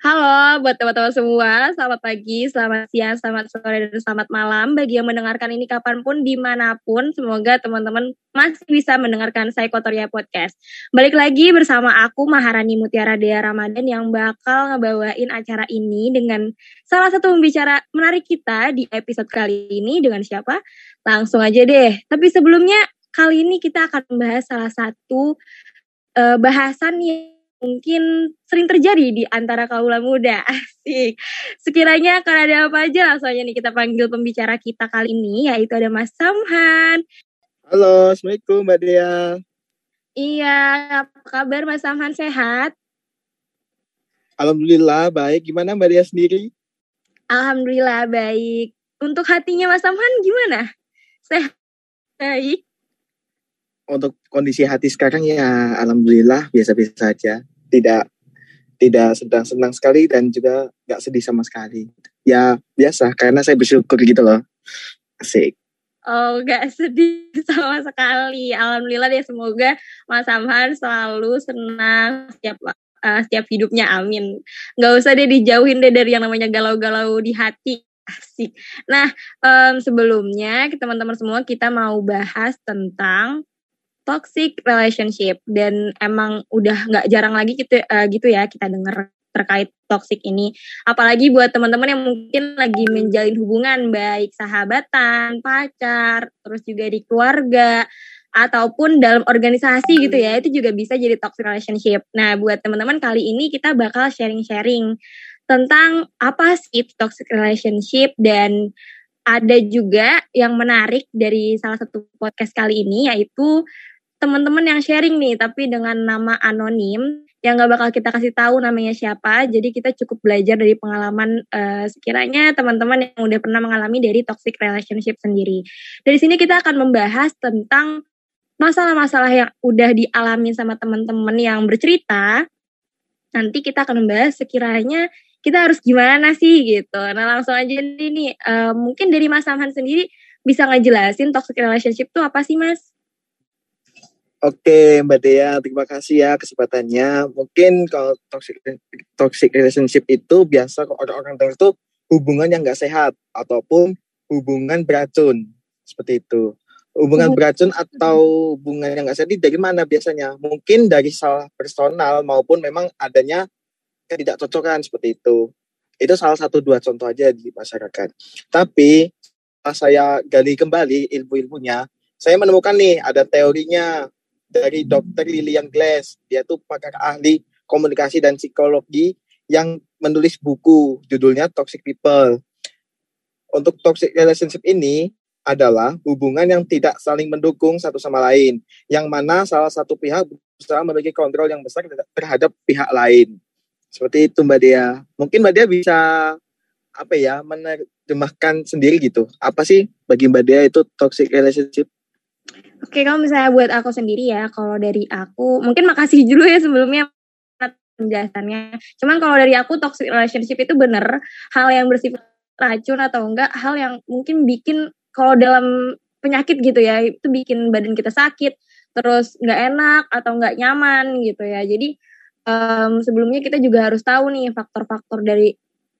Halo buat teman-teman semua, selamat pagi, selamat siang, selamat sore, dan selamat malam. Bagi yang mendengarkan ini kapan pun, di mana pun, semoga teman-teman masih bisa mendengarkan Psikotoria Podcast. Balik lagi bersama aku, Maharani Mutiara Dea Ramadan, yang bakal ngebawain acara ini dengan salah satu pembicara menarik kita di episode kali ini. Dengan siapa? Langsung aja deh. Tapi sebelumnya, kali ini kita akan membahas salah satu uh, bahasan yang mungkin sering terjadi di antara kaula muda. Asik. Sekiranya akan ada apa aja langsung aja nih kita panggil pembicara kita kali ini yaitu ada Mas Samhan. Halo, Assalamualaikum Mbak Dea. Iya, apa kabar Mas Samhan sehat? Alhamdulillah baik. Gimana Mbak Dea sendiri? Alhamdulillah baik. Untuk hatinya Mas Samhan gimana? Sehat? Baik untuk kondisi hati sekarang ya alhamdulillah biasa-biasa saja tidak tidak sedang senang sekali dan juga nggak sedih sama sekali. Ya biasa karena saya bersyukur gitu loh. Asik. Oh, gak sedih sama sekali. Alhamdulillah deh, semoga Mas Amhan selalu senang setiap uh, setiap hidupnya. Amin. Gak usah deh dijauhin deh dari yang namanya galau-galau di hati. Asik. Nah, um, sebelumnya teman-teman semua kita mau bahas tentang toxic relationship dan emang udah nggak jarang lagi gitu uh, gitu ya kita dengar terkait toxic ini. Apalagi buat teman-teman yang mungkin lagi menjalin hubungan baik sahabatan, pacar, terus juga di keluarga ataupun dalam organisasi gitu ya, itu juga bisa jadi toxic relationship. Nah, buat teman-teman kali ini kita bakal sharing-sharing tentang apa sih toxic relationship dan ada juga yang menarik dari salah satu podcast kali ini yaitu teman-teman yang sharing nih, tapi dengan nama anonim yang gak bakal kita kasih tahu namanya siapa. Jadi kita cukup belajar dari pengalaman uh, sekiranya teman-teman yang udah pernah mengalami dari toxic relationship sendiri. Dari sini kita akan membahas tentang masalah-masalah yang udah dialami sama teman-teman yang bercerita. Nanti kita akan membahas sekiranya kita harus gimana sih gitu. Nah langsung aja nih, uh, mungkin dari Mas Samhan sendiri bisa ngejelasin toxic relationship itu apa sih Mas? Oke Mbak Dea, terima kasih ya kesempatannya. Mungkin kalau toxic toxic relationship itu biasa orang-orang dengar itu hubungan yang nggak sehat ataupun hubungan beracun seperti itu. Hubungan oh. beracun atau hubungan yang nggak sehat dari mana biasanya? Mungkin dari salah personal maupun memang adanya ketidakcocokan seperti itu. Itu salah satu dua contoh aja di masyarakat. Tapi saya gali kembali ilmu-ilmunya, saya menemukan nih ada teorinya dari Dr. Lilian Glass. Dia tuh pakar ahli komunikasi dan psikologi yang menulis buku judulnya Toxic People. Untuk toxic relationship ini adalah hubungan yang tidak saling mendukung satu sama lain, yang mana salah satu pihak berusaha memiliki kontrol yang besar terhadap pihak lain. Seperti itu Mbak Dea. Mungkin Mbak Dea bisa apa ya menerjemahkan sendiri gitu. Apa sih bagi Mbak Dea itu toxic relationship? Oke, kalau misalnya buat aku sendiri ya, kalau dari aku, mungkin makasih dulu ya sebelumnya penjelasannya. Cuman kalau dari aku toxic relationship itu bener hal yang bersifat racun atau enggak, hal yang mungkin bikin kalau dalam penyakit gitu ya, itu bikin badan kita sakit, terus nggak enak atau nggak nyaman gitu ya. Jadi um, sebelumnya kita juga harus tahu nih faktor-faktor dari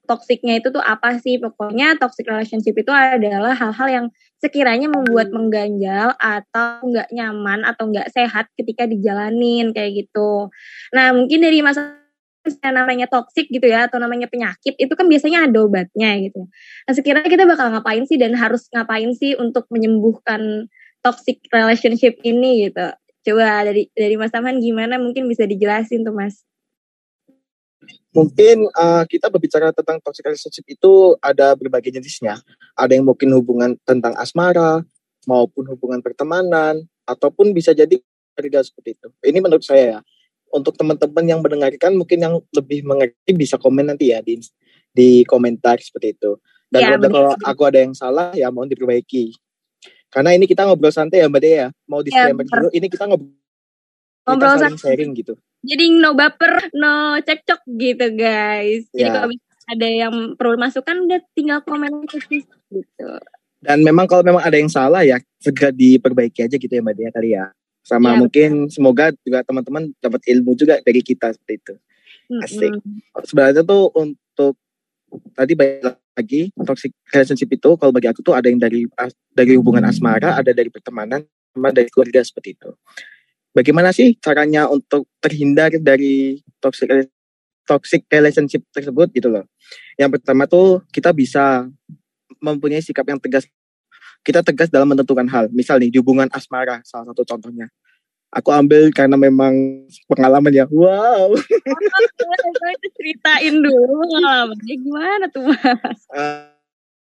toksiknya itu tuh apa sih? Pokoknya toxic relationship itu adalah hal-hal yang sekiranya membuat mengganjal atau nggak nyaman atau nggak sehat ketika dijalanin kayak gitu. Nah mungkin dari masa yang namanya toxic gitu ya atau namanya penyakit itu kan biasanya ada obatnya gitu. Nah sekiranya kita bakal ngapain sih dan harus ngapain sih untuk menyembuhkan toxic relationship ini gitu. Coba dari dari Mas Taman gimana mungkin bisa dijelasin tuh Mas mungkin uh, kita berbicara tentang toxic relationship itu ada berbagai jenisnya. Ada yang mungkin hubungan tentang asmara, maupun hubungan pertemanan, ataupun bisa jadi keluarga seperti itu. Ini menurut saya ya. Untuk teman-teman yang mendengarkan mungkin yang lebih mengerti bisa komen nanti ya di di komentar seperti itu. Dan ya, kalau aku ada yang salah ya mohon diperbaiki. Karena ini kita ngobrol santai ya Mbak Dea. Ya. Mau ya, disclaimer ya, dulu, ini kita ngobrol, ngobrol saling sharing gitu. Jadi no baper, no cekcok gitu guys. Jadi yeah. kalau ada yang perlu masukan udah tinggal komen aja gitu. Dan memang kalau memang ada yang salah ya segera diperbaiki aja gitu ya Mbak Dia kali ya. Sama ya, mungkin betul. semoga juga teman-teman dapat ilmu juga dari kita seperti itu. Asik. Sebenarnya tuh untuk tadi baik lagi toxic relationship itu kalau bagi aku tuh ada yang dari dari hubungan asmara, ada dari pertemanan, sama dari keluarga seperti itu. Bagaimana sih caranya untuk terhindar dari toxic toxic relationship tersebut gitu loh. Yang pertama tuh kita bisa mempunyai sikap yang tegas. Kita tegas dalam menentukan hal. Misal nih di hubungan asmara salah satu contohnya aku ambil karena memang pengalaman ya wow ceritain dulu gimana tuh mas uh,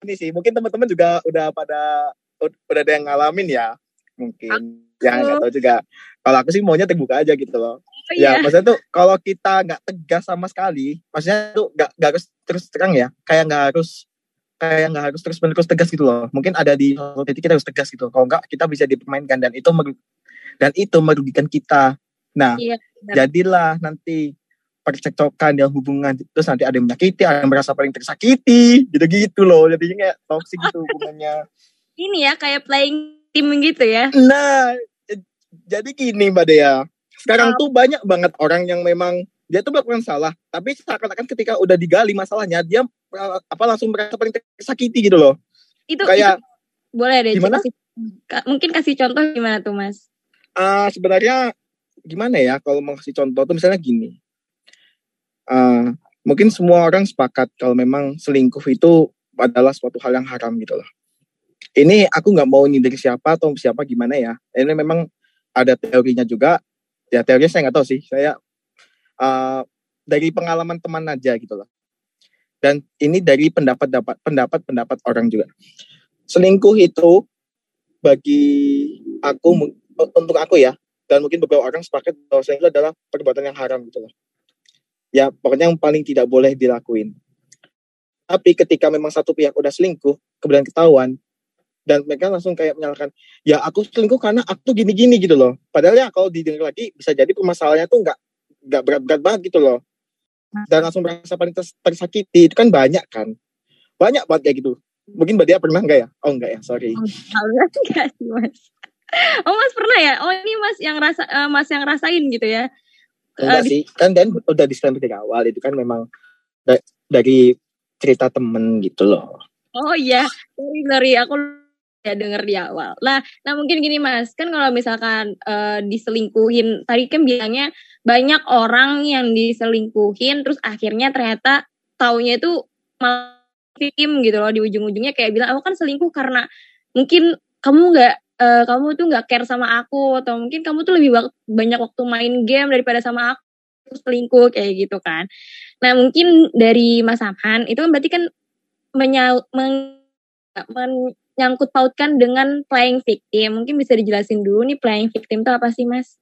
ini sih mungkin teman-teman juga udah pada udah ada yang ngalamin ya mungkin aku. ya nggak tahu juga kalau aku sih maunya terbuka aja gitu loh oh, ya iya. maksudnya tuh kalau kita nggak tegas sama sekali maksudnya tuh nggak nggak harus terus terang ya kayak nggak harus kayak nggak harus terus menerus tegas gitu loh mungkin ada di titik kita harus tegas gitu kalau nggak kita bisa dipermainkan dan itu dan itu merugikan kita. Nah, iya, jadilah nanti percekcokan dalam hubungan terus nanti ada yang menyakiti, ada yang merasa paling tersakiti, gitu-gitu loh. Jadi kayak toxic gitu hubungannya. Ini ya kayak playing team gitu ya. Nah, jadi gini Mbak Dea. Sekarang oh. tuh banyak banget orang yang memang dia tuh melakukan salah, tapi seakan-akan ketika udah digali masalahnya, dia apa langsung merasa paling tersakiti gitu loh. Itu kayak itu, boleh deh gimana? Kasih, mungkin kasih contoh gimana tuh Mas? uh, sebenarnya gimana ya kalau mau kasih contoh tuh misalnya gini. Uh, mungkin semua orang sepakat kalau memang selingkuh itu adalah suatu hal yang haram gitu loh. Ini aku nggak mau dari siapa atau siapa gimana ya. Ini memang ada teorinya juga. Ya teorinya saya nggak tahu sih. Saya uh, dari pengalaman teman aja gitu loh. Dan ini dari pendapat-pendapat pendapat-pendapat orang juga. Selingkuh itu bagi aku untuk aku ya dan mungkin beberapa orang sepakat bahwa itu adalah perbuatan yang haram gitu loh ya pokoknya yang paling tidak boleh dilakuin tapi ketika memang satu pihak udah selingkuh kemudian ketahuan dan mereka langsung kayak menyalahkan ya aku selingkuh karena aku gini-gini gitu loh. Padahal ya kalau didengar lagi bisa jadi permasalahannya tuh nggak nggak berat-berat banget gitu loh. Dan langsung merasa paling tersakiti itu kan banyak kan. Banyak banget kayak gitu. Mungkin mbak dia pernah nggak ya? Oh enggak ya sorry. Oh, enggak sih mas. Oh mas pernah ya? Oh ini mas yang rasa uh, mas yang rasain gitu ya. Enggak uh, sih. Kan dan udah disclaimer dari awal itu kan memang da dari cerita temen gitu loh. Oh iya. Sorry sorry. Aku ya denger di awal nah nah mungkin gini mas kan kalau misalkan uh, diselingkuhin tadi kan bilangnya banyak orang yang diselingkuhin terus akhirnya ternyata taunya itu malah tim gitu loh di ujung-ujungnya kayak bilang aku kan selingkuh karena mungkin kamu nggak uh, kamu tuh nggak care sama aku atau mungkin kamu tuh lebih banyak waktu main game daripada sama aku selingkuh kayak gitu kan. Nah mungkin dari Mas Amhan itu kan berarti kan menyau, men, menyangkut pautkan dengan playing victim. Mungkin bisa dijelasin dulu nih playing victim itu apa sih Mas?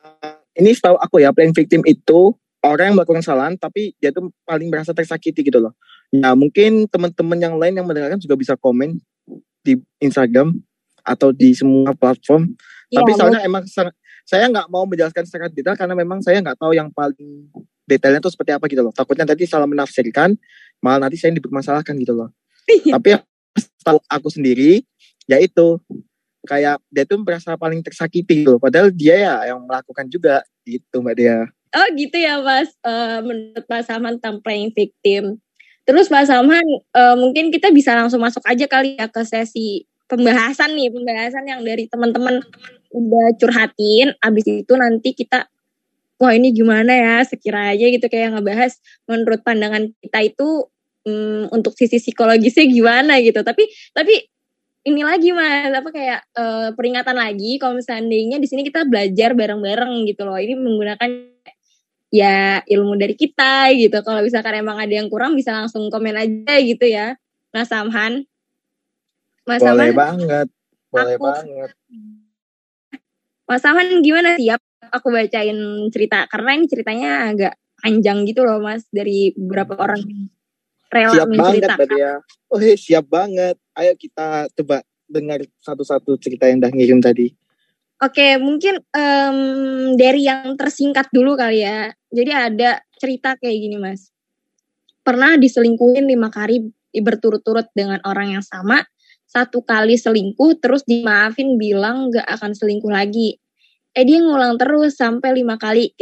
Uh, ini setahu aku ya playing victim itu orang yang melakukan kesalahan tapi dia tuh paling merasa tersakiti gitu loh. Nah mungkin teman-teman yang lain yang mendengarkan juga bisa komen di Instagram atau di semua platform. Ya, Tapi soalnya emang saya nggak mau menjelaskan secara detail karena memang saya nggak tahu yang paling detailnya itu seperti apa gitu loh. Takutnya tadi salah menafsirkan, malah nanti saya dipermasalahkan gitu loh. Tapi tahu aku sendiri, yaitu kayak dia tuh merasa paling tersakiti gitu loh. Padahal dia ya yang melakukan juga gitu mbak dia. Oh gitu ya mas, uh, menurut Mas Saman tentang playing victim. Terus Mas Saman, uh, mungkin kita bisa langsung masuk aja kali ya ke sesi pembahasan nih pembahasan yang dari teman-teman udah curhatin abis itu nanti kita wah ini gimana ya sekiranya gitu kayak ngebahas menurut pandangan kita itu um, untuk sisi psikologisnya gimana gitu? Tapi tapi ini lagi mas apa kayak uh, peringatan lagi kalau misalnya di sini kita belajar bareng-bareng gitu loh. Ini menggunakan ya ilmu dari kita gitu. Kalau misalkan emang ada yang kurang bisa langsung komen aja gitu ya. Mas Samhan Mas boleh Aman, banget, boleh aku, banget. Mas Aman gimana siap aku bacain cerita. Karena ini ceritanya agak panjang gitu loh Mas dari beberapa orang rela siap banget ya. Oh hey, siap banget. Ayo kita coba dengar satu-satu cerita yang dah ngirim tadi. Oke, mungkin um, dari yang tersingkat dulu kali ya. Jadi ada cerita kayak gini, Mas. Pernah diselingkuhin lima kali berturut-turut dengan orang yang sama, satu kali selingkuh terus dimaafin bilang gak akan selingkuh lagi. Eh dia ngulang terus sampai lima kali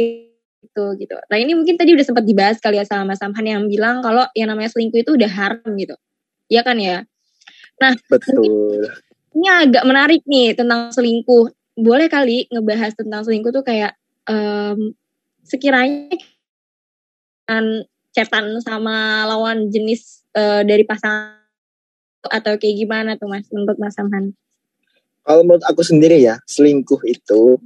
itu gitu. Nah ini mungkin tadi udah sempat dibahas kali ya sama Mas Samhan yang bilang kalau yang namanya selingkuh itu udah haram gitu. Iya kan ya? Nah, betul. Ini agak menarik nih tentang selingkuh. Boleh kali ngebahas tentang selingkuh tuh kayak um, sekiranya kan cetan sama lawan jenis uh, dari pasangan atau kayak gimana tuh Mas menurut Mas Samhan? Kalau menurut aku sendiri ya, selingkuh itu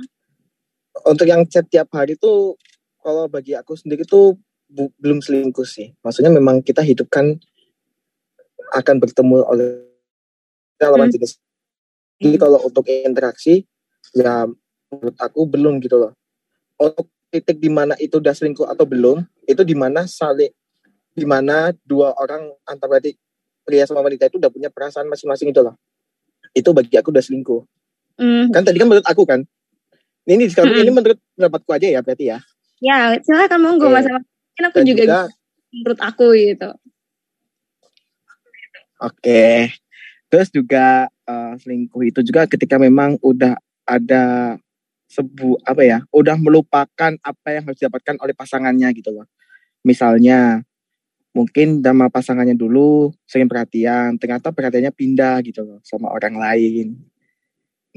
untuk yang chat tiap hari tuh kalau bagi aku sendiri tuh bu, belum selingkuh sih. Maksudnya memang kita hidup kan akan bertemu oleh lawan hmm. jenis. Jadi hmm. kalau untuk interaksi ya menurut aku belum gitu loh. Untuk titik di mana itu udah selingkuh atau belum, itu di mana saling di mana dua orang antara pria sama wanita itu udah punya perasaan masing-masing itu loh itu bagi aku udah selingkuh. Mm. Kan tadi kan menurut aku kan. Ini sekarang mm. ini menurut pendapatku aja ya berarti ya. Ya, silakan monggo Mas. Mungkin aku juga, juga menurut aku gitu. Oke. Terus juga uh, selingkuh itu juga ketika memang udah ada sebu apa ya, udah melupakan apa yang harus didapatkan oleh pasangannya gitu loh. Misalnya mungkin sama pasangannya dulu sering perhatian, ternyata perhatiannya pindah gitu loh sama orang lain.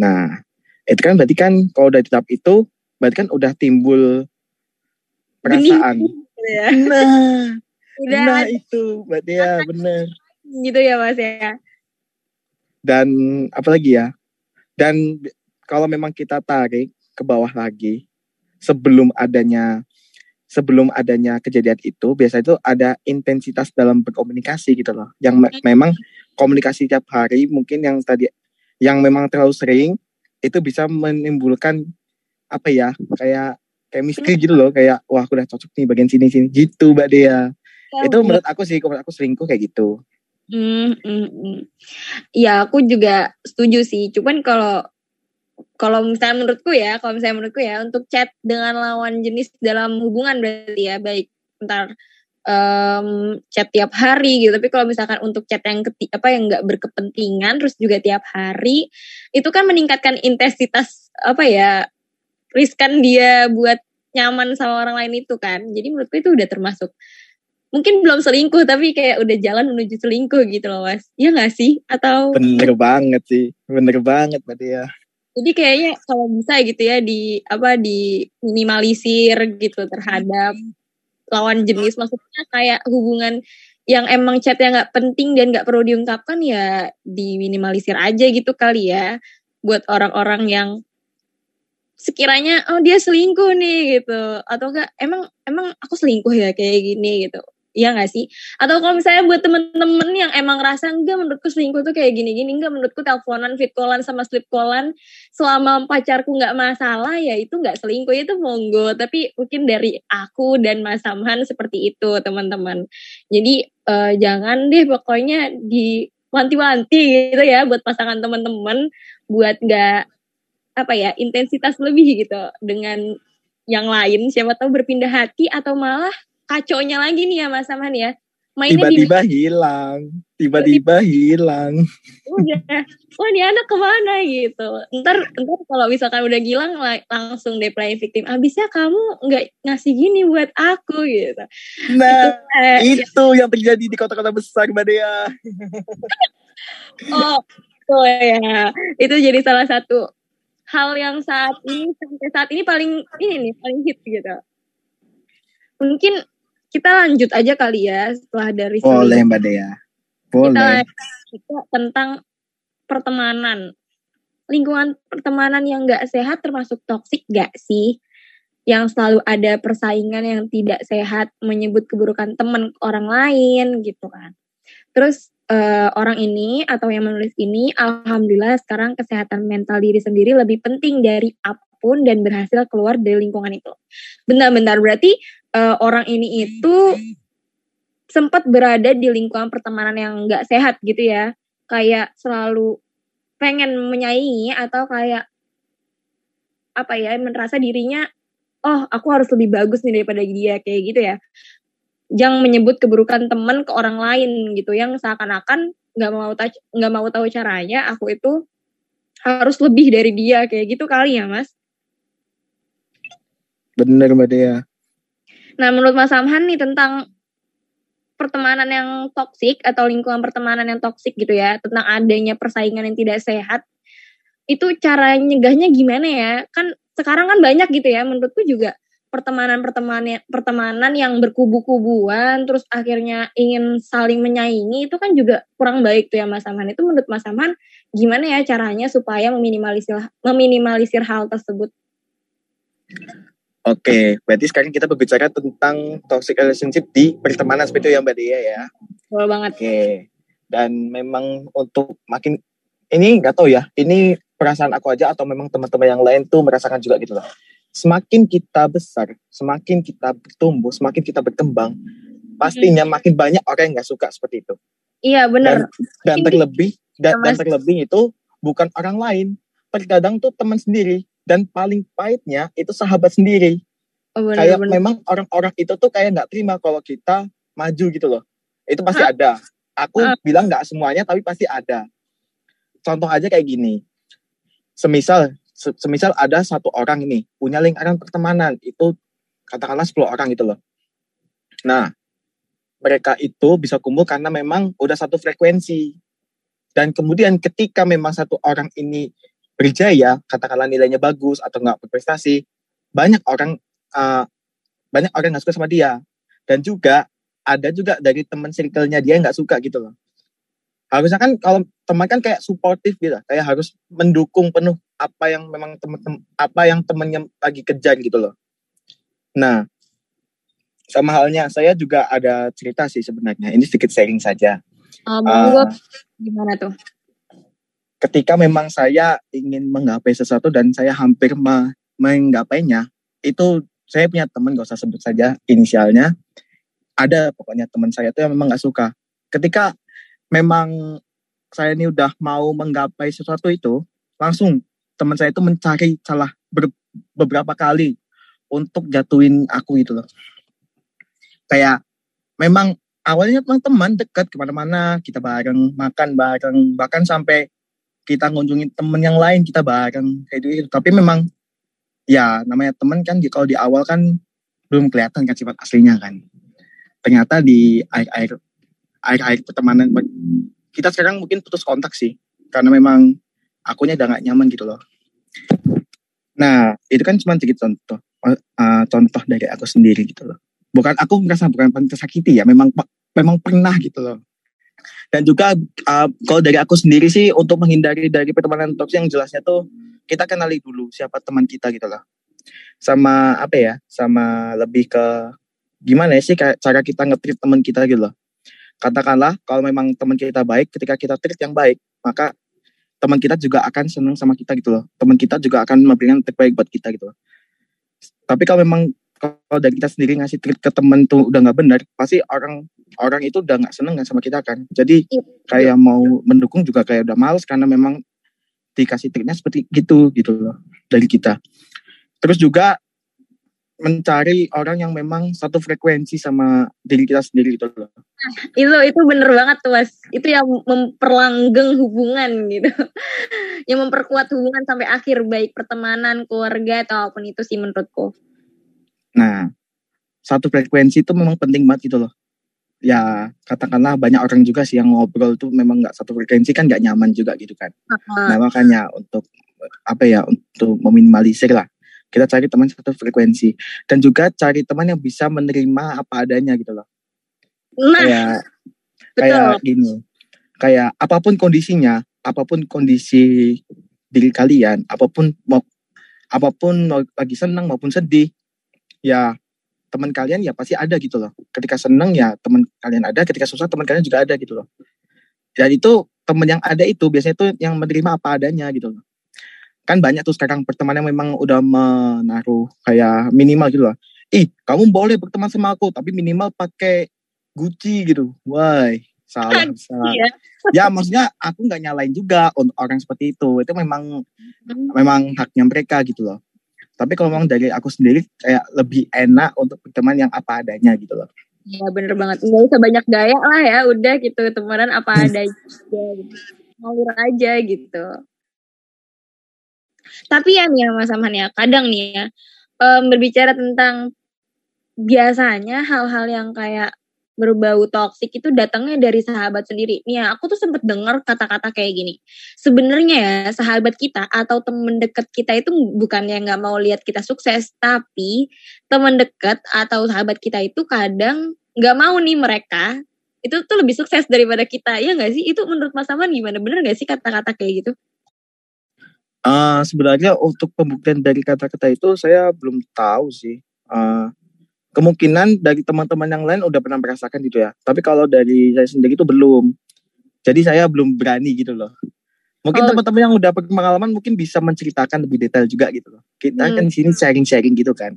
Nah, itu kan berarti kan kalau udah tahap itu, berarti kan udah timbul perasaan. ya. Nah, udah nah itu berarti ya bener. Gitu ya mas ya. Dan apalagi ya, dan kalau memang kita tarik ke bawah lagi, sebelum adanya sebelum adanya kejadian itu biasa itu ada intensitas dalam berkomunikasi gitu loh yang me memang komunikasi tiap hari mungkin yang tadi yang memang terlalu sering itu bisa menimbulkan apa ya kayak chemistry gitu loh kayak wah aku udah cocok nih bagian sini sini gitu mbak Dea ya, itu menurut aku sih menurut aku selingkuh kayak gitu Hmm, hmm, hmm. Ya aku juga setuju sih. Cuman kalau kalau misalnya menurutku ya, kalau misalnya menurutku ya untuk chat dengan lawan jenis dalam hubungan berarti ya baik ntar um, chat tiap hari gitu. Tapi kalau misalkan untuk chat yang keti apa yang nggak berkepentingan terus juga tiap hari itu kan meningkatkan intensitas apa ya riskan dia buat nyaman sama orang lain itu kan. Jadi menurutku itu udah termasuk mungkin belum selingkuh tapi kayak udah jalan menuju selingkuh gitu loh mas. Iya gak sih? Atau bener banget sih, bener banget berarti ya. Jadi kayaknya kalau bisa gitu ya di apa di minimalisir gitu terhadap lawan jenis maksudnya kayak hubungan yang emang chatnya nggak penting dan nggak perlu diungkapkan ya diminimalisir aja gitu kali ya buat orang-orang yang sekiranya oh dia selingkuh nih gitu atau enggak emang emang aku selingkuh ya kayak gini gitu Iya gak sih? Atau kalau misalnya buat temen-temen yang emang rasa enggak menurutku selingkuh tuh kayak gini-gini, enggak menurutku teleponan, fit callan sama sleep callan selama pacarku nggak masalah ya itu nggak selingkuh itu monggo. Tapi mungkin dari aku dan Mas Samhan seperti itu teman-teman. Jadi uh, jangan deh pokoknya di wanti-wanti gitu ya buat pasangan teman-teman buat nggak apa ya intensitas lebih gitu dengan yang lain siapa tahu berpindah hati atau malah kaconya lagi nih ya Mas Saman ya. tiba-tiba hilang, tiba-tiba hilang. Udah, wah ini anak ke mana gitu. Ntar, ntar kalau misalkan udah hilang langsung deh play victim. Abisnya kamu nggak ngasih gini buat aku gitu. Nah, itu, itu yang terjadi di kota-kota besar Mbak Dea. oh, oh ya. Itu jadi salah satu hal yang saat ini sampai saat ini paling ini nih paling hit gitu. Mungkin kita lanjut aja kali ya setelah dari Boleh Mbak Dea. Boleh. Kita tentang pertemanan. Lingkungan pertemanan yang gak sehat termasuk toksik gak sih? Yang selalu ada persaingan yang tidak sehat, menyebut keburukan teman orang lain gitu kan. Terus uh, orang ini atau yang menulis ini, alhamdulillah sekarang kesehatan mental diri sendiri lebih penting dari apa pun dan berhasil keluar dari lingkungan itu. Bentar-bentar berarti uh, orang ini itu sempat berada di lingkungan pertemanan yang nggak sehat gitu ya kayak selalu pengen menyaingi atau kayak apa ya merasa dirinya oh aku harus lebih bagus nih daripada dia kayak gitu ya jangan menyebut keburukan teman ke orang lain gitu. Yang seakan-akan nggak mau nggak mau tahu caranya aku itu harus lebih dari dia kayak gitu kali ya mas? Bener mbak Dea. Nah, menurut Mas Samhan nih tentang pertemanan yang toksik atau lingkungan pertemanan yang toksik gitu ya, tentang adanya persaingan yang tidak sehat, itu cara nyegahnya gimana ya? Kan sekarang kan banyak gitu ya, menurutku juga pertemanan-pertemanan pertemanan yang berkubu-kubuan terus akhirnya ingin saling menyaingi itu kan juga kurang baik tuh ya Mas Aman. Itu menurut Mas Aman gimana ya caranya supaya meminimalisir meminimalisir hal tersebut? Oke, berarti sekarang kita berbicara tentang toxic relationship di pertemanan seperti itu ya Mbak Dia ya. Betul banget. Oke. Dan memang untuk makin ini nggak tahu ya, ini perasaan aku aja atau memang teman-teman yang lain tuh merasakan juga gitu loh. Semakin kita besar, semakin kita bertumbuh, semakin kita berkembang, pastinya hmm. makin banyak orang yang nggak suka seperti itu. Iya benar. Dan, dan terlebih dan, dan terlebih itu bukan orang lain, terkadang tuh teman sendiri dan paling pahitnya itu sahabat sendiri oh, bener, kayak bener. memang orang-orang itu tuh kayak nggak terima kalau kita maju gitu loh itu pasti Hah? ada aku Hah? bilang nggak semuanya tapi pasti ada contoh aja kayak gini semisal semisal ada satu orang ini punya lingkaran pertemanan itu katakanlah 10 orang gitu loh nah mereka itu bisa kumpul karena memang udah satu frekuensi dan kemudian ketika memang satu orang ini berjaya, katakanlah nilainya bagus atau nggak berprestasi, banyak orang uh, banyak orang nggak suka sama dia. Dan juga ada juga dari teman circle-nya dia nggak suka gitu loh. Harusnya kan kalau teman kan kayak suportif gitu, kayak harus mendukung penuh apa yang memang teman apa yang temennya lagi kejar gitu loh. Nah, sama halnya saya juga ada cerita sih sebenarnya. Ini sedikit sharing saja. Oh, uh, gimana tuh? ketika memang saya ingin menggapai sesuatu dan saya hampir menggapainya, itu saya punya teman gak usah sebut saja inisialnya, ada pokoknya teman saya itu yang memang gak suka. Ketika memang saya ini udah mau menggapai sesuatu itu, langsung teman saya itu mencari ber, beberapa kali untuk jatuhin aku gitu loh. Kayak memang awalnya memang teman dekat ke mana-mana kita bareng makan bareng bahkan sampai kita ngunjungin temen yang lain kita bareng kayak gitu tapi memang ya namanya temen kan kalau di awal kan belum kelihatan kan sifat aslinya kan. Ternyata di air air air air pertemanan kita sekarang mungkin putus kontak sih. Karena memang akunya udah gak nyaman gitu loh. Nah itu kan cuma sedikit contoh uh, contoh dari aku sendiri gitu loh. Bukan aku merasa bukan tersakiti ya memang memang pernah gitu loh. Dan juga uh, kalau dari aku sendiri sih untuk menghindari dari pertemanan toksik yang jelasnya tuh kita kenali dulu siapa teman kita gitu lah sama apa ya sama lebih ke gimana sih cara kita ngetrit teman kita gitu loh. Katakanlah kalau memang teman kita baik ketika kita treat yang baik maka teman kita juga akan senang sama kita gitu loh. Teman kita juga akan memberikan terbaik buat kita gitu loh. Tapi kalau memang kalau dari kita sendiri ngasih treat ke temen tuh udah nggak benar pasti orang orang itu udah nggak seneng kan sama kita kan. Jadi iya. kayak mau mendukung juga kayak udah males karena memang dikasih treatnya seperti gitu gitu loh dari kita. Terus juga mencari orang yang memang satu frekuensi sama diri kita sendiri gitu loh. Nah, itu itu bener banget tuh mas. Itu yang memperlanggeng hubungan gitu. yang memperkuat hubungan sampai akhir baik pertemanan, keluarga atau apa pun itu sih menurutku. Nah, satu frekuensi itu memang penting banget gitu loh. Ya katakanlah banyak orang juga sih yang ngobrol tuh memang nggak satu frekuensi kan nggak nyaman juga gitu kan. Uh-huh. Nah makanya untuk apa ya untuk meminimalisir lah kita cari teman satu frekuensi dan juga cari teman yang bisa menerima apa adanya gitu loh. Nah, kayak betul. kayak gini, kayak apa pun kondisinya, apa pun kondisi diri kalian, apa pun mau apa pun lagi senang maupun sedih, ya teman kalian ya pasti ada gitu loh. Ketika seneng ya teman kalian ada, ketika susah teman kalian juga ada gitu loh. Dan itu teman yang ada itu biasanya itu yang menerima apa adanya gitu loh. Kan banyak tuh sekarang pertemanan yang memang udah menaruh kayak minimal gitu loh. Ih, kamu boleh berteman sama aku, tapi minimal pakai Gucci gitu. Wah, salah, salah. Iya. Ya, maksudnya aku nggak nyalain juga untuk orang seperti itu. Itu memang hmm. memang haknya mereka gitu loh. Tapi kalau memang dari aku sendiri kayak lebih enak untuk berteman yang apa adanya gitu loh. Iya bener banget. Nggak usah banyak gaya lah ya. Udah gitu temenan apa adanya. Ngalir aja gitu. Tapi ya nih ya Mas ya. Kadang nih ya. Um, berbicara tentang biasanya hal-hal yang kayak berbau toksik itu datangnya dari sahabat sendiri. Nih ya, aku tuh sempet dengar kata-kata kayak gini. Sebenarnya ya sahabat kita atau temen deket kita itu bukannya nggak mau lihat kita sukses, tapi temen deket atau sahabat kita itu kadang nggak mau nih mereka itu tuh lebih sukses daripada kita. Ya nggak sih? Itu menurut Mas Aman gimana? Bener nggak sih kata-kata kayak gitu? Uh, sebenarnya untuk pembuktian dari kata-kata itu saya belum tahu sih. Uh, kemungkinan dari teman-teman yang lain udah pernah merasakan gitu ya. Tapi kalau dari saya sendiri itu belum. Jadi saya belum berani gitu loh. Mungkin oh. teman-teman yang udah pengalaman mungkin bisa menceritakan lebih detail juga gitu loh. Kita hmm. kan di sini sharing-sharing gitu kan.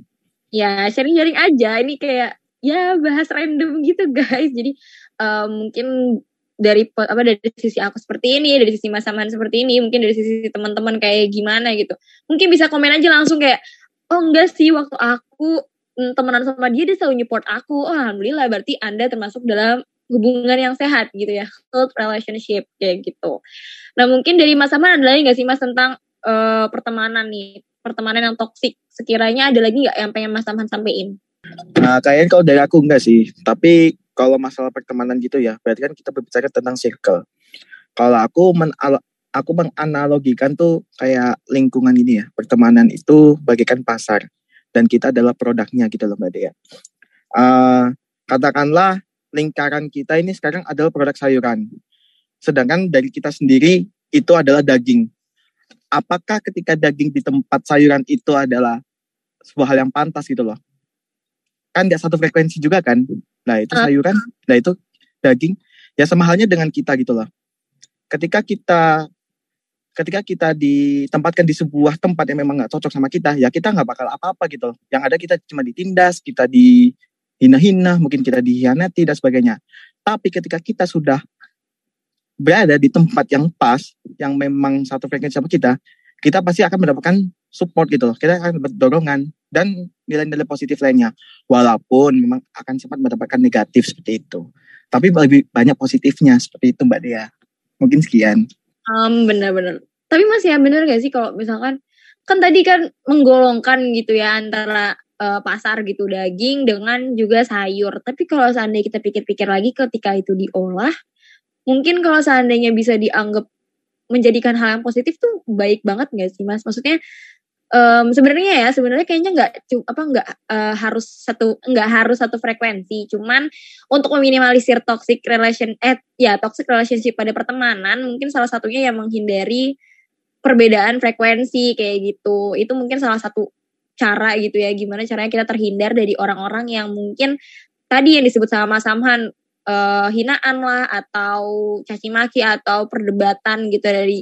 Ya, sharing-sharing aja. Ini kayak ya bahas random gitu guys. Jadi uh, mungkin dari apa dari sisi aku seperti ini, dari sisi Mas Aman seperti ini, mungkin dari sisi teman-teman kayak gimana gitu. Mungkin bisa komen aja langsung kayak oh enggak sih waktu aku Mm, temenan sama dia dia selalu nyupport aku. Oh, alhamdulillah berarti anda termasuk dalam hubungan yang sehat gitu ya health relationship kayak gitu. Nah mungkin dari mas Aman ada lagi nggak sih mas tentang uh, pertemanan nih? Pertemanan yang toksik sekiranya ada lagi nggak yang pengen mas Aman sampein nah kayaknya kalau dari aku enggak sih tapi kalau masalah pertemanan gitu ya berarti kan kita berbicara tentang circle kalau aku men aku menganalogikan tuh kayak lingkungan ini ya pertemanan itu bagaikan pasar dan kita adalah produknya gitu loh Mbak Dea. Uh, katakanlah lingkaran kita ini sekarang adalah produk sayuran. Sedangkan dari kita sendiri itu adalah daging. Apakah ketika daging di tempat sayuran itu adalah sebuah hal yang pantas gitu loh? Kan nggak satu frekuensi juga kan? Nah itu sayuran, nah itu daging. Ya sama halnya dengan kita gitu loh. Ketika kita ketika kita ditempatkan di sebuah tempat yang memang nggak cocok sama kita, ya kita nggak bakal apa-apa gitu. Yang ada kita cuma ditindas, kita dihina-hina, mungkin kita dihianati dan sebagainya. Tapi ketika kita sudah berada di tempat yang pas, yang memang satu frekuensi sama kita, kita pasti akan mendapatkan support gitu loh. Kita akan dorongan dan nilai-nilai positif lainnya. Walaupun memang akan sempat mendapatkan negatif seperti itu. Tapi lebih banyak positifnya seperti itu Mbak Dea. Mungkin sekian. Um, bener-bener. Tapi masih ya bener gak sih kalau misalkan kan tadi kan menggolongkan gitu ya antara uh, pasar gitu daging dengan juga sayur. Tapi kalau seandainya kita pikir-pikir lagi ketika itu diolah, mungkin kalau seandainya bisa dianggap menjadikan hal yang positif tuh baik banget gak sih mas? Maksudnya um, sebenarnya ya sebenarnya kayaknya nggak apa nggak uh, harus satu nggak harus satu frekuensi. Cuman untuk meminimalisir toxic relation eh ya toxic relationship pada pertemanan mungkin salah satunya yang menghindari perbedaan frekuensi kayak gitu. Itu mungkin salah satu cara gitu ya gimana caranya kita terhindar dari orang-orang yang mungkin tadi yang disebut sama Mas Samhan uh, hinaan lah atau caci maki atau perdebatan gitu dari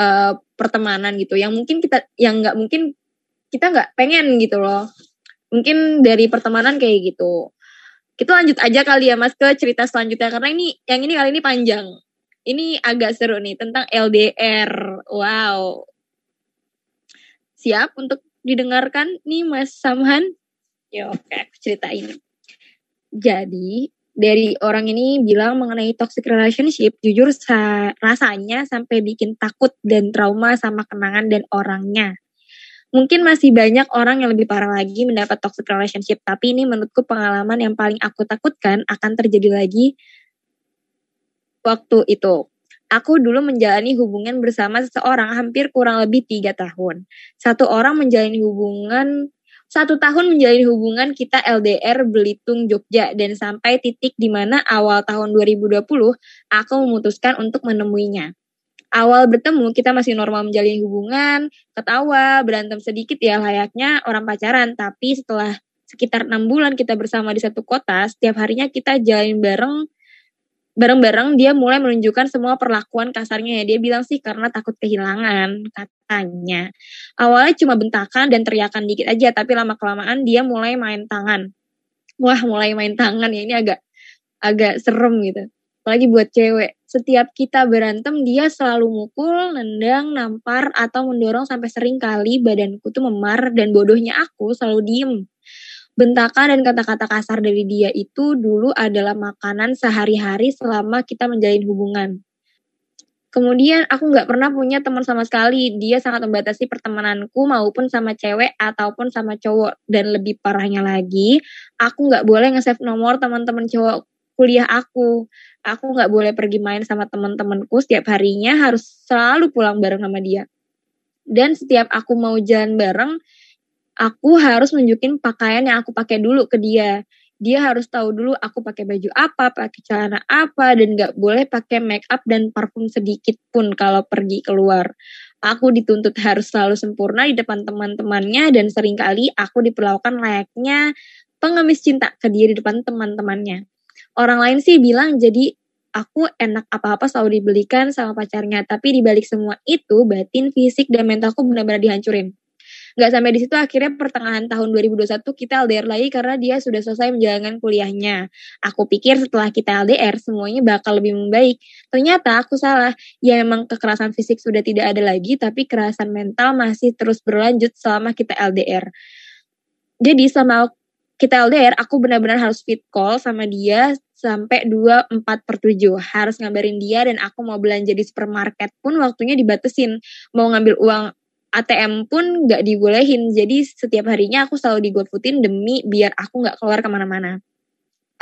uh, pertemanan gitu. Yang mungkin kita yang nggak mungkin kita nggak pengen gitu loh. Mungkin dari pertemanan kayak gitu. Kita lanjut aja kali ya mas ke cerita selanjutnya. Karena ini yang ini kali ini panjang. Ini agak seru nih tentang LDR wow. Siap untuk didengarkan nih mas Samhan? Ya oke cerita ini jadi dari orang ini bilang mengenai toxic relationship, jujur rasanya sampai bikin takut dan trauma sama kenangan dan orangnya. Mungkin masih banyak orang yang lebih parah lagi mendapat toxic relationship, tapi ini menurutku pengalaman yang paling aku takutkan akan terjadi lagi waktu itu. Aku dulu menjalani hubungan bersama seseorang hampir kurang lebih tiga tahun. Satu orang menjalani hubungan satu tahun menjalin hubungan kita LDR Belitung Jogja dan sampai titik di mana awal tahun 2020 aku memutuskan untuk menemuinya. Awal bertemu kita masih normal menjalin hubungan, ketawa, berantem sedikit ya layaknya orang pacaran. Tapi setelah sekitar enam bulan kita bersama di satu kota, setiap harinya kita jalan bareng bareng-bareng dia mulai menunjukkan semua perlakuan kasarnya ya. Dia bilang sih karena takut kehilangan katanya. Awalnya cuma bentakan dan teriakan dikit aja, tapi lama-kelamaan dia mulai main tangan. Wah, mulai main tangan ya ini agak agak serem gitu. Apalagi buat cewek. Setiap kita berantem dia selalu mukul, nendang, nampar, atau mendorong sampai sering kali badanku tuh memar dan bodohnya aku selalu diem Bentakan dan kata-kata kasar dari dia itu dulu adalah makanan sehari-hari selama kita menjalin hubungan. Kemudian aku nggak pernah punya teman sama sekali. Dia sangat membatasi pertemananku maupun sama cewek ataupun sama cowok. Dan lebih parahnya lagi, aku nggak boleh nge-save nomor teman-teman cowok kuliah aku. Aku nggak boleh pergi main sama teman-temanku setiap harinya harus selalu pulang bareng sama dia. Dan setiap aku mau jalan bareng, aku harus nunjukin pakaian yang aku pakai dulu ke dia dia harus tahu dulu aku pakai baju apa, pakai celana apa, dan nggak boleh pakai make up dan parfum sedikit pun kalau pergi keluar. Aku dituntut harus selalu sempurna di depan teman-temannya dan sering kali aku diperlakukan layaknya pengemis cinta ke dia di depan teman-temannya. Orang lain sih bilang jadi aku enak apa-apa selalu dibelikan sama pacarnya, tapi dibalik semua itu batin, fisik, dan mentalku benar-benar dihancurin nggak sampai di situ akhirnya pertengahan tahun 2021 kita LDR lagi karena dia sudah selesai menjalankan kuliahnya. Aku pikir setelah kita LDR semuanya bakal lebih membaik. Ternyata aku salah. Ya memang kekerasan fisik sudah tidak ada lagi tapi kekerasan mental masih terus berlanjut selama kita LDR. Jadi sama kita LDR, aku benar-benar harus fit call sama dia sampai 2, 4 per 7. Harus ngabarin dia dan aku mau belanja di supermarket pun waktunya dibatesin. Mau ngambil uang ATM pun nggak dibolehin. Jadi setiap harinya aku selalu digofoodin demi biar aku nggak keluar ke mana-mana.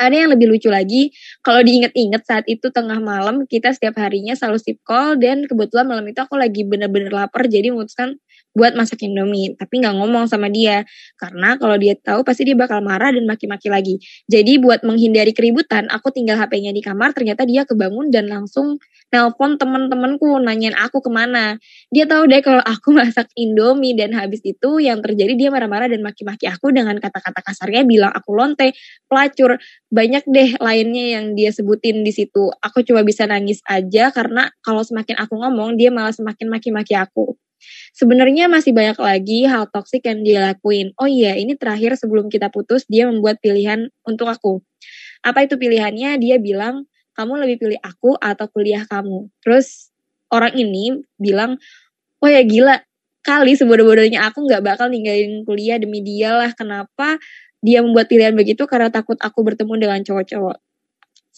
Ada yang lebih lucu lagi, kalau diinget-inget saat itu tengah malam kita setiap harinya selalu sip call dan kebetulan malam itu aku lagi bener-bener lapar jadi memutuskan buat masak Indomie, tapi nggak ngomong sama dia karena kalau dia tahu pasti dia bakal marah dan maki-maki lagi. Jadi buat menghindari keributan, aku tinggal HP-nya di kamar, ternyata dia kebangun dan langsung nelpon temen-temenku nanyain aku ke mana. Dia tahu deh kalau aku masak Indomie dan habis itu yang terjadi dia marah-marah dan maki-maki aku dengan kata-kata kasarnya bilang aku lonte, pelacur, banyak deh lainnya yang dia sebutin di situ. Aku cuma bisa nangis aja karena kalau semakin aku ngomong dia malah semakin maki-maki aku. Sebenarnya masih banyak lagi hal toksik yang dia lakuin. Oh iya, ini terakhir sebelum kita putus, dia membuat pilihan untuk aku. Apa itu pilihannya? Dia bilang, kamu lebih pilih aku atau kuliah kamu. Terus orang ini bilang, oh ya gila, kali sebodoh-bodohnya aku nggak bakal ninggalin kuliah demi dia lah. Kenapa dia membuat pilihan begitu? Karena takut aku bertemu dengan cowok-cowok.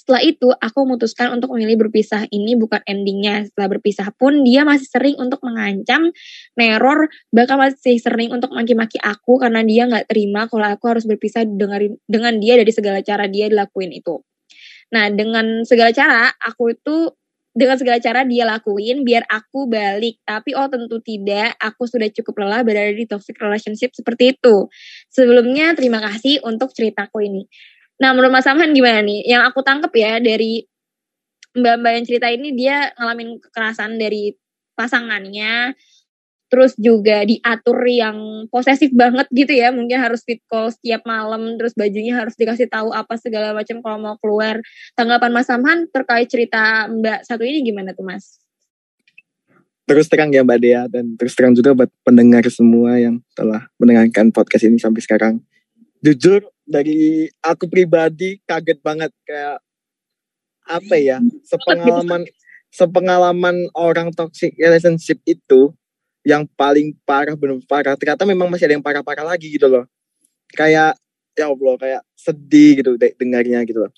Setelah itu, aku memutuskan untuk memilih berpisah. Ini bukan endingnya. Setelah berpisah pun, dia masih sering untuk mengancam, neror, bahkan masih sering untuk maki-maki aku karena dia nggak terima kalau aku harus berpisah dengan, dengan dia dari segala cara dia dilakuin itu. Nah, dengan segala cara, aku itu dengan segala cara dia lakuin biar aku balik. Tapi oh tentu tidak, aku sudah cukup lelah berada di toxic relationship seperti itu. Sebelumnya terima kasih untuk ceritaku ini. Nah, menurut Mas Samhan gimana nih? Yang aku tangkep ya dari mbak-mbak yang cerita ini dia ngalamin kekerasan dari pasangannya, terus juga diatur yang posesif banget gitu ya, mungkin harus fit call setiap malam, terus bajunya harus dikasih tahu apa segala macam kalau mau keluar. Tanggapan Mas Samhan terkait cerita Mbak satu ini gimana tuh Mas? Terus terang ya Mbak Dea dan terus terang juga buat pendengar semua yang telah mendengarkan podcast ini sampai sekarang. Jujur dari aku pribadi kaget banget. Kayak apa ya sepengalaman sepengalaman orang toxic relationship itu yang paling parah benar parah. Ternyata memang masih ada yang parah-parah lagi gitu loh. Kayak ya Allah kayak sedih gitu dengarnya gitu loh.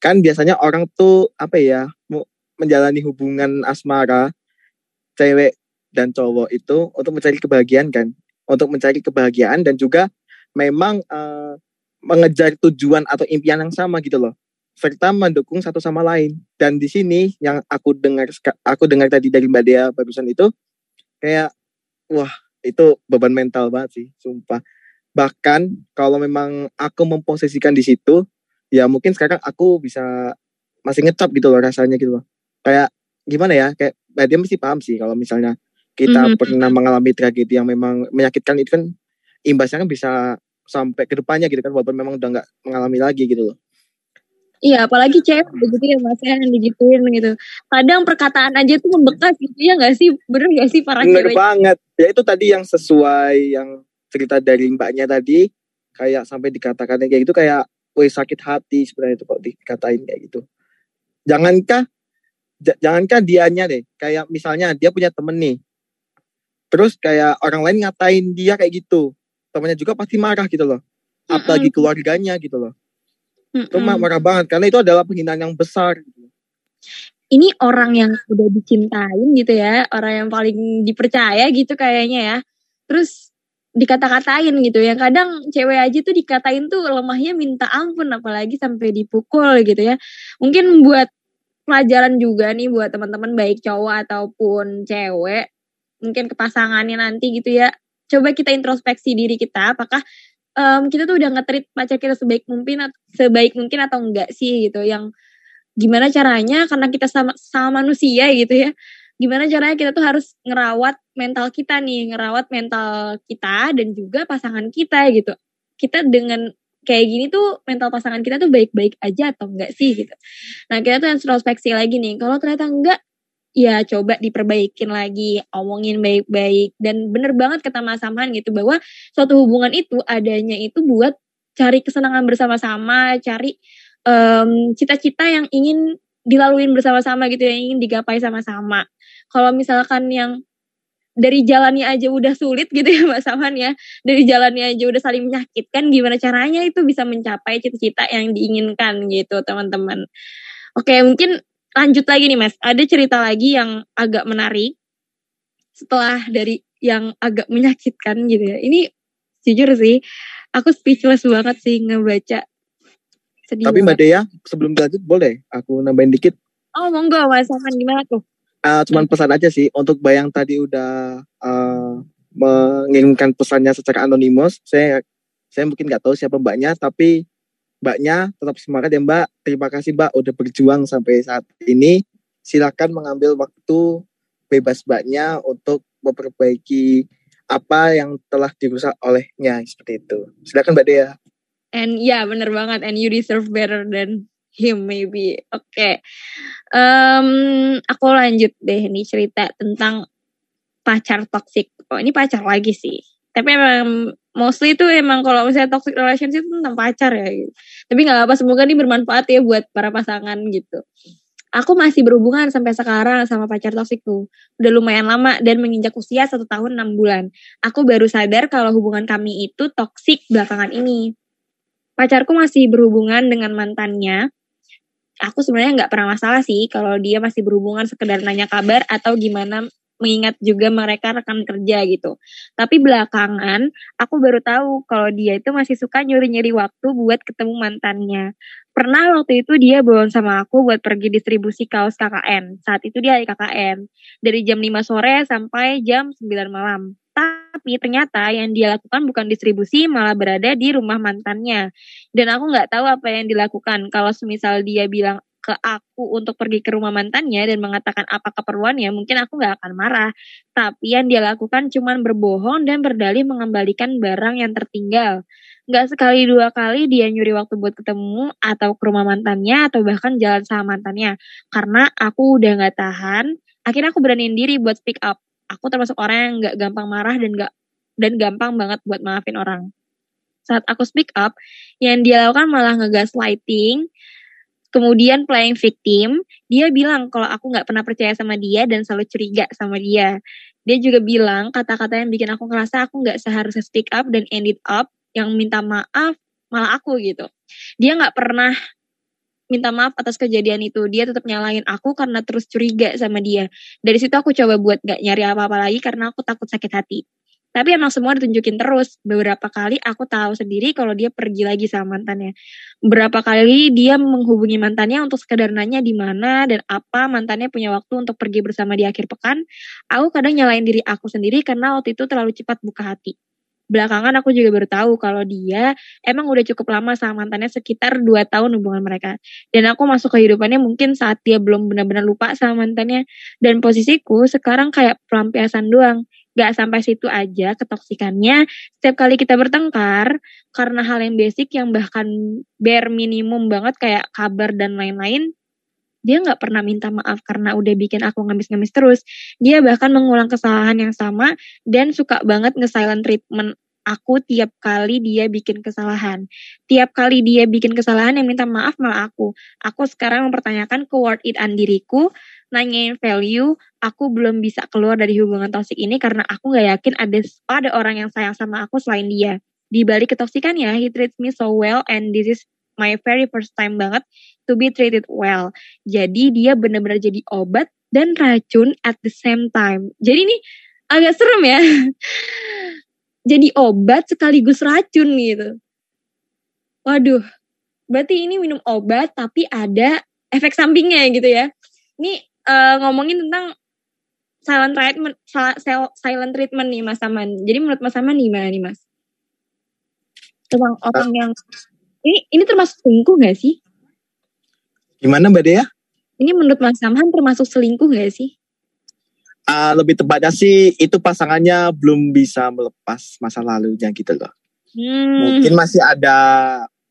Kan biasanya orang tuh apa ya menjalani hubungan asmara cewek dan cowok itu untuk mencari kebahagiaan kan. Untuk mencari kebahagiaan dan juga memang uh, mengejar tujuan atau impian yang sama gitu loh. Serta mendukung satu sama lain. Dan di sini yang aku dengar aku dengar tadi dari Mbak Dea barusan itu kayak wah itu beban mental banget sih sumpah. Bahkan kalau memang aku memposisikan di situ ya mungkin sekarang aku bisa masih ngecap gitu loh rasanya gitu loh. Kayak gimana ya kayak Mbak Dea mesti paham sih kalau misalnya kita mm -hmm. pernah mengalami tragedi yang memang menyakitkan itu kan imbasnya kan bisa sampai ke depannya gitu kan walaupun memang udah nggak mengalami lagi gitu loh. Iya, apalagi cewek begitu ya mas ya yang digituin gitu. Kadang perkataan aja tuh membekas gitu ya nggak sih? Bener nggak sih para Bener cewek? banget. Ya itu tadi yang sesuai yang cerita dari mbaknya tadi kayak sampai dikatakan kayak gitu kayak woi sakit hati sebenarnya itu kok dikatain kayak gitu. Jangankah jangankah dianya deh kayak misalnya dia punya temen nih terus kayak orang lain ngatain dia kayak gitu temannya juga pasti marah gitu loh. Apalagi keluarganya gitu loh. Mm -hmm. itu marah banget karena itu adalah penghinaan yang besar gitu. ini orang yang udah dicintain gitu ya orang yang paling dipercaya gitu kayaknya ya. Terus dikata-katain gitu yang kadang cewek aja tuh dikatain tuh lemahnya minta ampun apalagi sampai dipukul gitu ya. Mungkin buat pelajaran juga nih buat teman-teman baik cowok ataupun cewek mungkin ke pasangannya nanti gitu ya coba kita introspeksi diri kita apakah um, kita tuh udah ngetrit pacar kita sebaik mungkin sebaik mungkin atau enggak sih gitu yang gimana caranya karena kita sama sama manusia gitu ya gimana caranya kita tuh harus ngerawat mental kita nih, ngerawat mental kita dan juga pasangan kita gitu. Kita dengan kayak gini tuh mental pasangan kita tuh baik-baik aja atau enggak sih gitu. Nah kita tuh introspeksi lagi nih, kalau ternyata enggak ya coba diperbaikin lagi, omongin baik-baik dan bener banget kata Mas Samhan gitu bahwa suatu hubungan itu adanya itu buat cari kesenangan bersama-sama, cari cita-cita um, yang ingin dilaluin bersama-sama gitu yang ingin digapai sama-sama kalau misalkan yang dari jalannya aja udah sulit gitu ya Mbak Saman ya. Dari jalannya aja udah saling menyakitkan, gimana caranya itu bisa mencapai cita-cita yang diinginkan gitu teman-teman. Oke mungkin lanjut lagi nih Mas. Ada cerita lagi yang agak menarik setelah dari yang agak menyakitkan gitu ya. Ini jujur sih, aku speechless banget sih ngebaca. Sedih Tapi Mbak Dea, sebelum lanjut boleh aku nambahin dikit? Oh monggo Mas Saman gimana tuh? uh, cuman pesan aja sih untuk bayang tadi udah uh, mengirimkan pesannya secara anonimus. Saya saya mungkin nggak tahu siapa mbaknya, tapi mbaknya tetap semangat ya mbak. Terima kasih mbak udah berjuang sampai saat ini. Silakan mengambil waktu bebas mbaknya untuk memperbaiki apa yang telah dirusak olehnya seperti itu. Silakan mbak Dea. And ya yeah, bener banget. And you deserve better than him maybe. Oke. Okay. Um, aku lanjut deh nih cerita tentang pacar toxic. Oh, ini pacar lagi sih. Tapi emang mostly itu emang kalau misalnya toxic relationship itu tentang pacar ya gitu. Tapi nggak apa semoga ini bermanfaat ya buat para pasangan gitu. Aku masih berhubungan sampai sekarang sama pacar tuh. Udah lumayan lama dan menginjak usia satu tahun enam bulan. Aku baru sadar kalau hubungan kami itu toxic belakangan ini. Pacarku masih berhubungan dengan mantannya aku sebenarnya nggak pernah masalah sih kalau dia masih berhubungan sekedar nanya kabar atau gimana mengingat juga mereka rekan kerja gitu. Tapi belakangan aku baru tahu kalau dia itu masih suka nyuri-nyuri waktu buat ketemu mantannya. Pernah waktu itu dia bohong sama aku buat pergi distribusi kaos KKN. Saat itu dia KKN. Dari jam 5 sore sampai jam 9 malam. Tapi ternyata yang dia lakukan bukan distribusi, malah berada di rumah mantannya. Dan aku nggak tahu apa yang dilakukan. Kalau semisal dia bilang ke aku untuk pergi ke rumah mantannya dan mengatakan apa keperluannya, mungkin aku nggak akan marah. Tapi yang dia lakukan cuma berbohong dan berdalih mengembalikan barang yang tertinggal. Nggak sekali dua kali dia nyuri waktu buat ketemu atau ke rumah mantannya atau bahkan jalan sama mantannya. Karena aku udah nggak tahan, akhirnya aku beraniin diri buat speak up. Aku termasuk orang yang nggak gampang marah dan nggak dan gampang banget buat maafin orang. Saat aku speak up, yang dia lakukan malah ngegaslighting, kemudian playing victim, dia bilang kalau aku nggak pernah percaya sama dia dan selalu curiga sama dia. Dia juga bilang kata-kata yang bikin aku ngerasa aku nggak seharusnya speak up dan end it up, yang minta maaf malah aku gitu. Dia nggak pernah minta maaf atas kejadian itu. Dia tetap nyalain aku karena terus curiga sama dia. Dari situ aku coba buat gak nyari apa-apa lagi karena aku takut sakit hati. Tapi emang semua ditunjukin terus. Beberapa kali aku tahu sendiri kalau dia pergi lagi sama mantannya. Beberapa kali dia menghubungi mantannya untuk sekedar nanya di mana dan apa mantannya punya waktu untuk pergi bersama di akhir pekan. Aku kadang nyalain diri aku sendiri karena waktu itu terlalu cepat buka hati. Belakangan aku juga baru tahu kalau dia emang udah cukup lama sama mantannya sekitar 2 tahun hubungan mereka. Dan aku masuk kehidupannya mungkin saat dia belum benar-benar lupa sama mantannya. Dan posisiku sekarang kayak pelampiasan doang gak sampai situ aja ketoksikannya. Setiap kali kita bertengkar karena hal yang basic yang bahkan bare minimum banget kayak kabar dan lain-lain dia nggak pernah minta maaf karena udah bikin aku ngemis-ngemis terus. Dia bahkan mengulang kesalahan yang sama dan suka banget nge-silent treatment aku tiap kali dia bikin kesalahan. Tiap kali dia bikin kesalahan yang minta maaf malah aku. Aku sekarang mempertanyakan ke worth it an diriku, nanyain value, aku belum bisa keluar dari hubungan toksik ini karena aku gak yakin ada ada orang yang sayang sama aku selain dia. Di balik ketoksikannya, he treats me so well and this is my very first time banget to be treated well. Jadi dia benar-benar jadi obat dan racun at the same time. Jadi ini agak serem ya. jadi obat sekaligus racun gitu. Waduh, berarti ini minum obat tapi ada efek sampingnya gitu ya. Ini uh, ngomongin tentang silent treatment silent treatment nih Mas Aman. Jadi menurut Mas Aman gimana nih Mas? Tentang orang yang ini ini termasuk selingkuh gak sih? Gimana Mbak Dea? Ini menurut Mas Aman termasuk selingkuh gak sih? Uh, lebih tepatnya sih itu pasangannya belum bisa melepas masa lalunya gitu loh. Hmm. Mungkin masih ada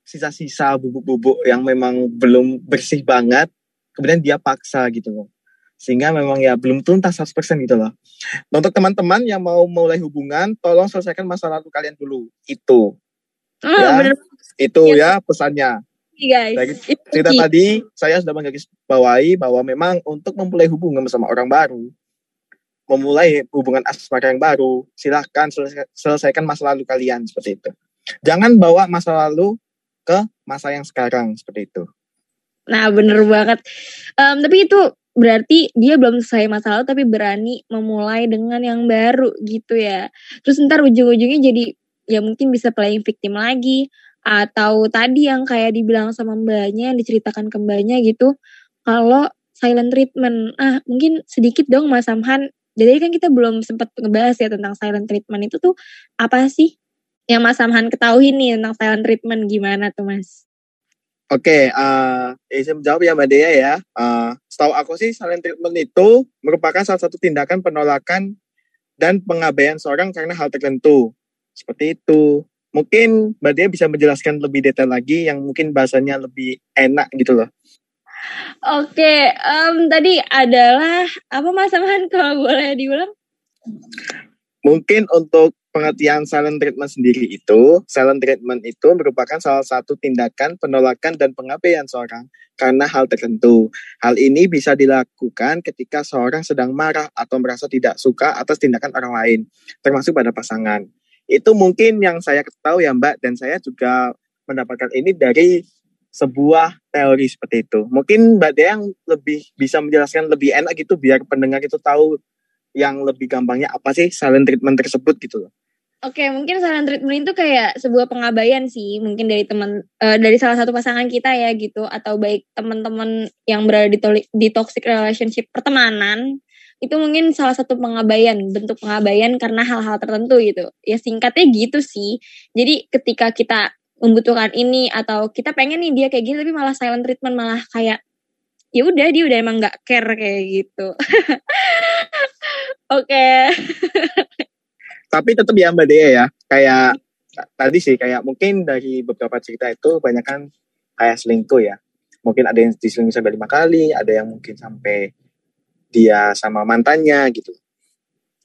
sisa-sisa bubuk-bubuk yang memang belum bersih banget. Kemudian dia paksa gitu loh sehingga memang ya belum tuntas 100% gitu loh. Nah, untuk teman-teman yang mau mulai hubungan, tolong selesaikan masa lalu kalian dulu. Itu. Oh, ya, bener. Itu ya, ya pesannya. Guys. Dari cerita tadi, saya sudah menggaris bawahi bahwa memang untuk memulai hubungan bersama orang baru, memulai hubungan asmara yang baru, silahkan selesaikan masa lalu kalian seperti itu. Jangan bawa masa lalu ke masa yang sekarang seperti itu. Nah, bener banget. Um, tapi itu berarti dia belum selesai masalah tapi berani memulai dengan yang baru gitu ya. Terus ntar ujung-ujungnya jadi ya mungkin bisa playing victim lagi atau tadi yang kayak dibilang sama mbaknya yang diceritakan ke mbaknya gitu kalau silent treatment ah mungkin sedikit dong Mas Samhan jadi kan kita belum sempat ngebahas ya tentang silent treatment itu tuh apa sih yang Mas Samhan ketahui nih tentang silent treatment gimana tuh Mas? Oke, okay, uh, eh, saya menjawab ya Mbak Dea ya. Uh, setahu aku sih silent treatment itu merupakan salah satu tindakan penolakan dan pengabaian seorang karena hal tertentu. Seperti itu. Mungkin Mbak Dea bisa menjelaskan lebih detail lagi yang mungkin bahasanya lebih enak gitu loh. Oke, um, tadi adalah apa Mas Aman kalau boleh diulang? Mungkin untuk pengertian silent treatment sendiri itu, silent treatment itu merupakan salah satu tindakan penolakan dan pengabaian seorang karena hal tertentu. Hal ini bisa dilakukan ketika seorang sedang marah atau merasa tidak suka atas tindakan orang lain, termasuk pada pasangan. Itu mungkin yang saya ketahui ya Mbak, dan saya juga mendapatkan ini dari sebuah teori seperti itu. Mungkin Mbak Dea yang lebih bisa menjelaskan lebih enak gitu biar pendengar itu tahu yang lebih gampangnya apa sih silent treatment tersebut gitu loh. Oke, mungkin silent treatment itu kayak sebuah pengabaian sih, mungkin dari teman uh, dari salah satu pasangan kita ya gitu, atau baik teman-teman yang berada di, di toxic relationship pertemanan, itu mungkin salah satu pengabaian, bentuk pengabaian karena hal-hal tertentu gitu. Ya singkatnya gitu sih. Jadi ketika kita membutuhkan ini atau kita pengen nih dia kayak gini tapi malah silent treatment malah kayak ya udah dia udah emang nggak care kayak gitu. Oke. Tapi tetap ya Mbak Dea ya, kayak tadi sih kayak mungkin dari beberapa cerita itu banyak kan kayak selingkuh ya. Mungkin ada yang diselingkuh sampai lima kali, ada yang mungkin sampai dia sama mantannya gitu.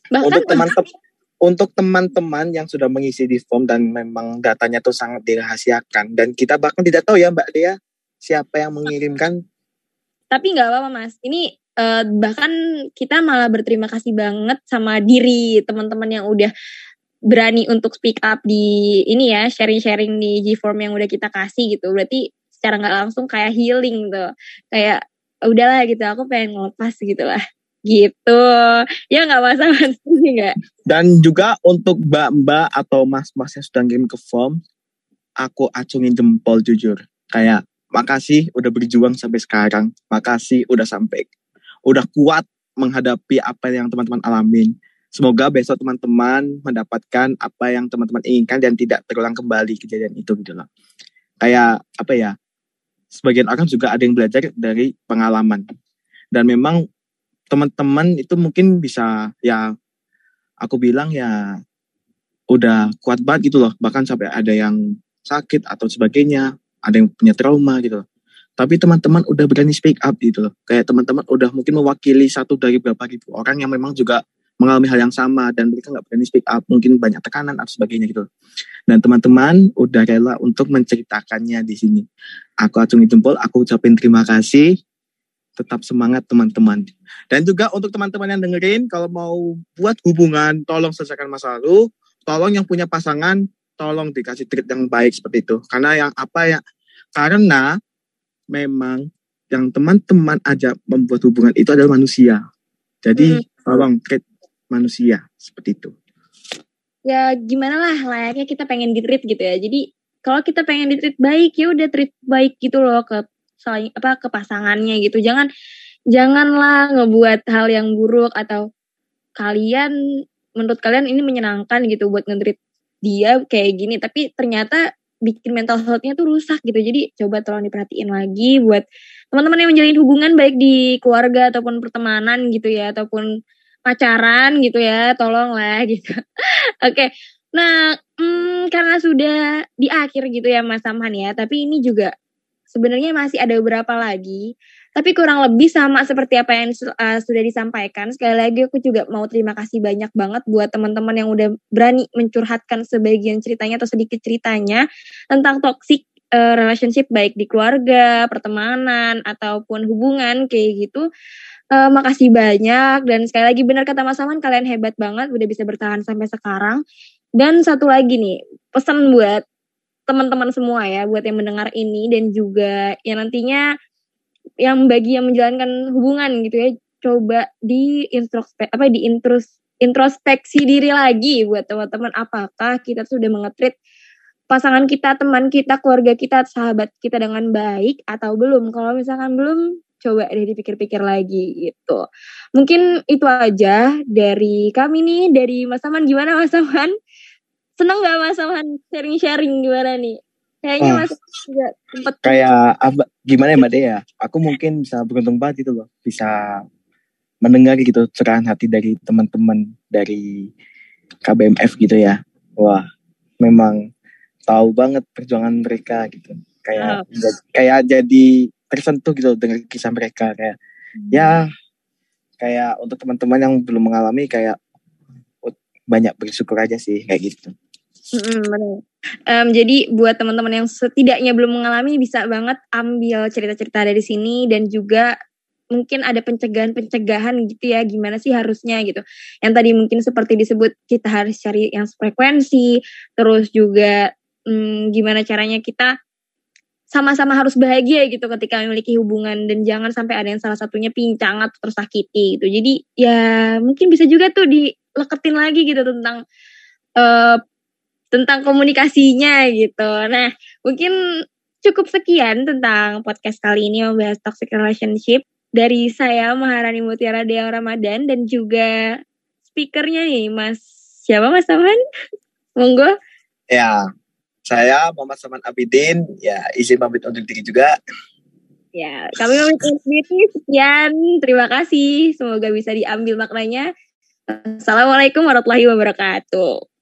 Bahkan untuk teman-teman untuk teman-teman yang sudah mengisi di form dan memang datanya tuh sangat dirahasiakan. Dan kita bahkan tidak tahu ya Mbak Dea siapa yang mengirimkan. Tapi nggak apa-apa Mas. Ini uh, bahkan kita malah berterima kasih banget sama diri teman-teman yang udah berani untuk speak up di ini ya sharing-sharing di G-form yang udah kita kasih gitu. Berarti secara nggak langsung kayak healing tuh kayak udahlah gitu. Aku pengen ngelepas gitu lah gitu ya nggak masalah nggak dan juga untuk mbak-mbak atau mas-mas yang sudah ngirim ke form aku acungin jempol jujur kayak makasih udah berjuang sampai sekarang makasih udah sampai udah kuat menghadapi apa yang teman-teman alamin. Semoga besok teman-teman mendapatkan apa yang teman-teman inginkan dan tidak terulang kembali kejadian itu gitu loh. Kayak apa ya? Sebagian orang juga ada yang belajar dari pengalaman. Dan memang teman-teman itu mungkin bisa ya aku bilang ya udah kuat banget gitu loh. Bahkan sampai ada yang sakit atau sebagainya, ada yang punya trauma gitu loh tapi teman-teman udah berani speak up gitu loh. Kayak teman-teman udah mungkin mewakili satu dari berapa ribu orang yang memang juga mengalami hal yang sama dan mereka nggak berani speak up, mungkin banyak tekanan atau sebagainya gitu. Dan teman-teman udah rela untuk menceritakannya di sini. Aku acungi jempol, aku ucapin terima kasih. Tetap semangat teman-teman. Dan juga untuk teman-teman yang dengerin, kalau mau buat hubungan, tolong selesaikan masa lalu. Tolong yang punya pasangan, tolong dikasih treat yang baik seperti itu. Karena yang apa ya, karena memang yang teman-teman aja membuat hubungan itu adalah manusia. Jadi hmm. tolong treat manusia seperti itu. Ya gimana lah layaknya kita pengen di treat gitu ya. Jadi kalau kita pengen di treat baik ya udah treat baik gitu loh ke saling apa ke pasangannya gitu. Jangan janganlah ngebuat hal yang buruk atau kalian menurut kalian ini menyenangkan gitu buat ngetrit dia kayak gini tapi ternyata bikin mental health-nya tuh rusak gitu jadi coba tolong diperhatiin lagi buat teman-teman yang menjalin hubungan baik di keluarga ataupun pertemanan gitu ya ataupun pacaran gitu ya tolong lah gitu oke okay. nah hmm, karena sudah di akhir gitu ya Mas Samhan ya tapi ini juga sebenarnya masih ada beberapa lagi tapi kurang lebih sama seperti apa yang uh, sudah disampaikan. Sekali lagi aku juga mau terima kasih banyak banget buat teman-teman yang udah berani mencurhatkan sebagian ceritanya atau sedikit ceritanya tentang toxic uh, relationship baik di keluarga, pertemanan ataupun hubungan kayak gitu. Uh, makasih banyak dan sekali lagi benar kata Mas Aman kalian hebat banget udah bisa bertahan sampai sekarang. Dan satu lagi nih, pesan buat teman-teman semua ya buat yang mendengar ini dan juga yang nantinya yang bagi yang menjalankan hubungan gitu ya coba di introspek apa di intros introspeksi diri lagi buat teman-teman apakah kita sudah mengetrit pasangan kita, teman kita, keluarga kita, sahabat kita dengan baik atau belum. Kalau misalkan belum, coba deh dipikir-pikir lagi gitu. Mungkin itu aja dari kami nih, dari Mas Aman. Gimana Mas Aman? Seneng gak Mas Aman sharing-sharing gimana nih? Kayaknya oh, masih juga sempet kayak apa, gimana ya Mbak Dea? Aku mungkin bisa beruntung banget gitu loh, bisa mendengar gitu cerahan hati dari teman-teman dari KBMF gitu ya. Wah, memang tahu banget perjuangan mereka gitu. Kayak oh. kayak jadi tersentuh gitu dengan kisah mereka kayak hmm. ya kayak untuk teman-teman yang belum mengalami kayak banyak bersyukur aja sih kayak gitu. Mm, Um, jadi buat teman-teman yang setidaknya belum mengalami bisa banget ambil cerita-cerita dari sini dan juga mungkin ada pencegahan-pencegahan gitu ya gimana sih harusnya gitu. Yang tadi mungkin seperti disebut kita harus cari yang frekuensi, terus juga hmm, gimana caranya kita sama-sama harus bahagia gitu ketika memiliki hubungan dan jangan sampai ada yang salah satunya pincang atau tersakiti gitu. Jadi ya mungkin bisa juga tuh dileketin lagi gitu tentang uh, tentang komunikasinya gitu. Nah, mungkin cukup sekian tentang podcast kali ini membahas toxic relationship dari saya Maharani Mutiara Dea Ramadan dan juga speakernya nih Mas siapa Mas Saman? Monggo. Ya, saya Muhammad Saman Abidin. Ya, izin pamit undur diri juga. Ya, kami pamit undur diri. Sekian, terima kasih. Semoga bisa diambil maknanya. Assalamualaikum warahmatullahi wabarakatuh.